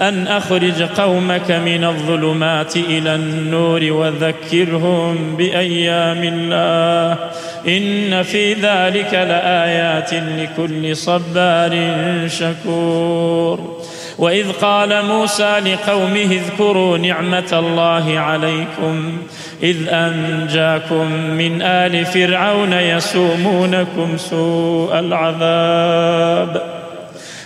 أن أخرج قومك من الظلمات إلى النور وذكرهم بأيام الله. إن في ذلك لآيات لكل صبار شكور. وإذ قال موسى لقومه اذكروا نعمة الله عليكم. إذ أنجاكم من آل فرعون يسومونكم سوء العذاب.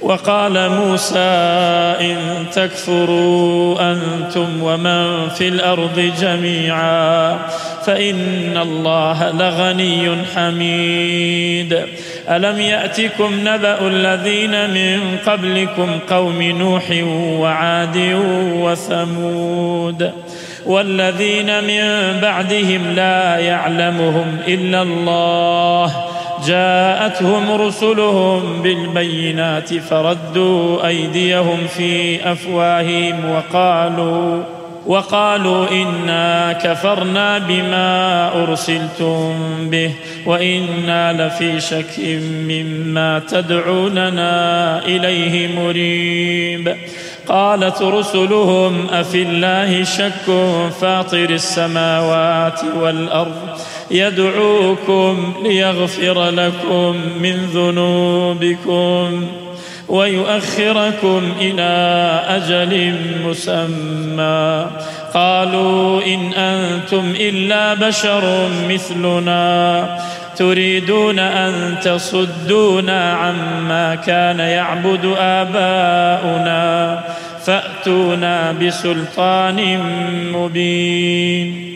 وقال موسى إن تكفروا أنتم ومن في الأرض جميعا فإن الله لغني حميد. ألم يأتكم نبأ الذين من قبلكم قوم نوح وعاد وثمود والذين من بعدهم لا يعلمهم إلا الله جاءتهم رسلهم بالبينات فردوا أيديهم في أفواههم وقالوا وقالوا إنا كفرنا بما أرسلتم به وإنا لفي شك مما تدعوننا إليه مريب. قالت رسلهم أفي الله شك فاطر السماوات والأرض يدعوكم ليغفر لكم من ذنوبكم ويؤخركم إلى أجل مسمى. قالوا إن أنتم إلا بشر مثلنا. تريدون أن تصدونا عما كان يعبد آباؤنا. فأتونا بسلطان مبين.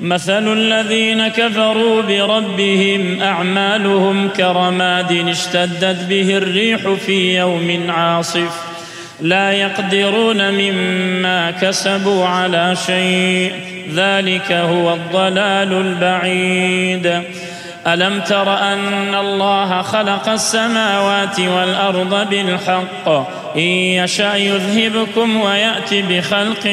مثل الذين كفروا بربهم أعمالهم كرماد اشتدت به الريح في يوم عاصف. لا يقدرون مما كسبوا على شيء. ذلك هو الضلال البعيد. ألم تر أن الله خلق السماوات والأرض بالحق؟ إن يشأ يذهبكم ويأتي بخلق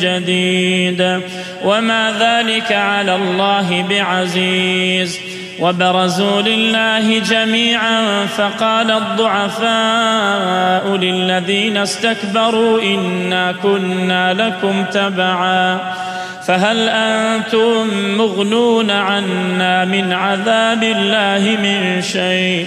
جديد. وما ذلك على الله بعزيز. وبرزوا لله جميعا فقال الضعفاء للذين استكبروا إنا كنا لكم تبعا. فهل أنتم مغنون عنا من عذاب الله من شيء؟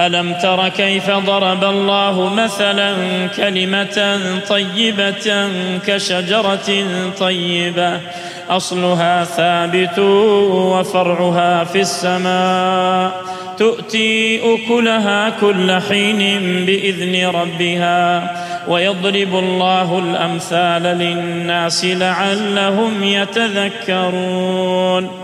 ألم تر كيف ضرب الله مثلا كلمة طيبة كشجرة طيبة؟ أصلها ثابت وفرعها في السماء. تؤتي أكلها كل حين بإذن ربها ويضرب الله الأمثال للناس لعلهم يتذكرون.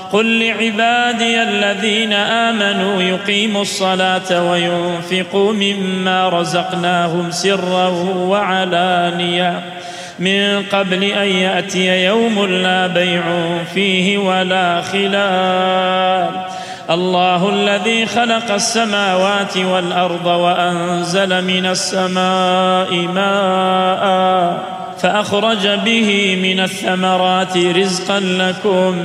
قل لعبادي الذين آمنوا يقيموا الصلاة وينفقوا مما رزقناهم سرا وعلانية. من قبل أن يأتي يوم لا بيع فيه ولا خلال. الله الذي خلق السماوات والأرض وأنزل من السماء ماء فأخرج به من الثمرات رزقا لكم.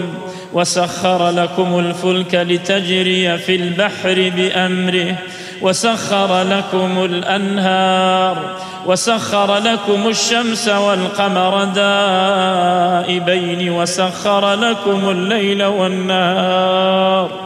وسخر لكم الفلك لتجري في البحر بأمره. وسخر لكم الأنهار. وسخر لكم الشمس والقمر دائبين. وسخر لكم الليل والنهار.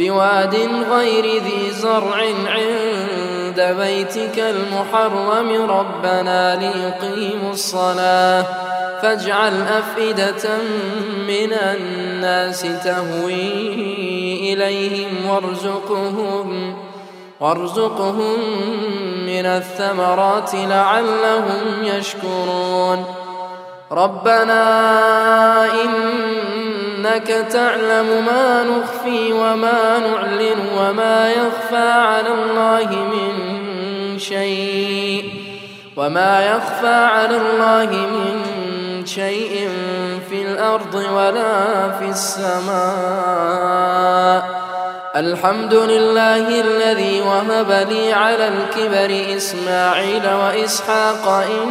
بواد غير ذي زرع عند بيتك المحرم. ربنا ليقيموا الصلاة فاجعل أفئدة من الناس تهوي إليهم وارزقهم وارزقهم من الثمرات لعلهم يشكرون. ربنا إنك تعلم ما نخفي وما نعلن وما يخفى على الله من شيء. وما يخفى على الله من شيء في الأرض ولا في السماء. الحمد لله الذي وهب لي على الكبر إسماعيل وإسحاق إن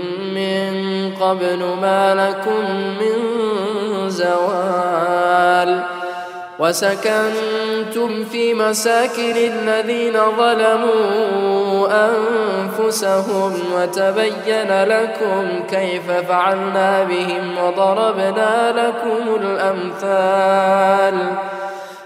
قبل ما لكم من زوال وسكنتم في مساكن الذين ظلموا أنفسهم وتبين لكم كيف فعلنا بهم وضربنا لكم الأمثال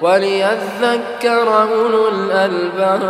وليذكر أولو الألباب.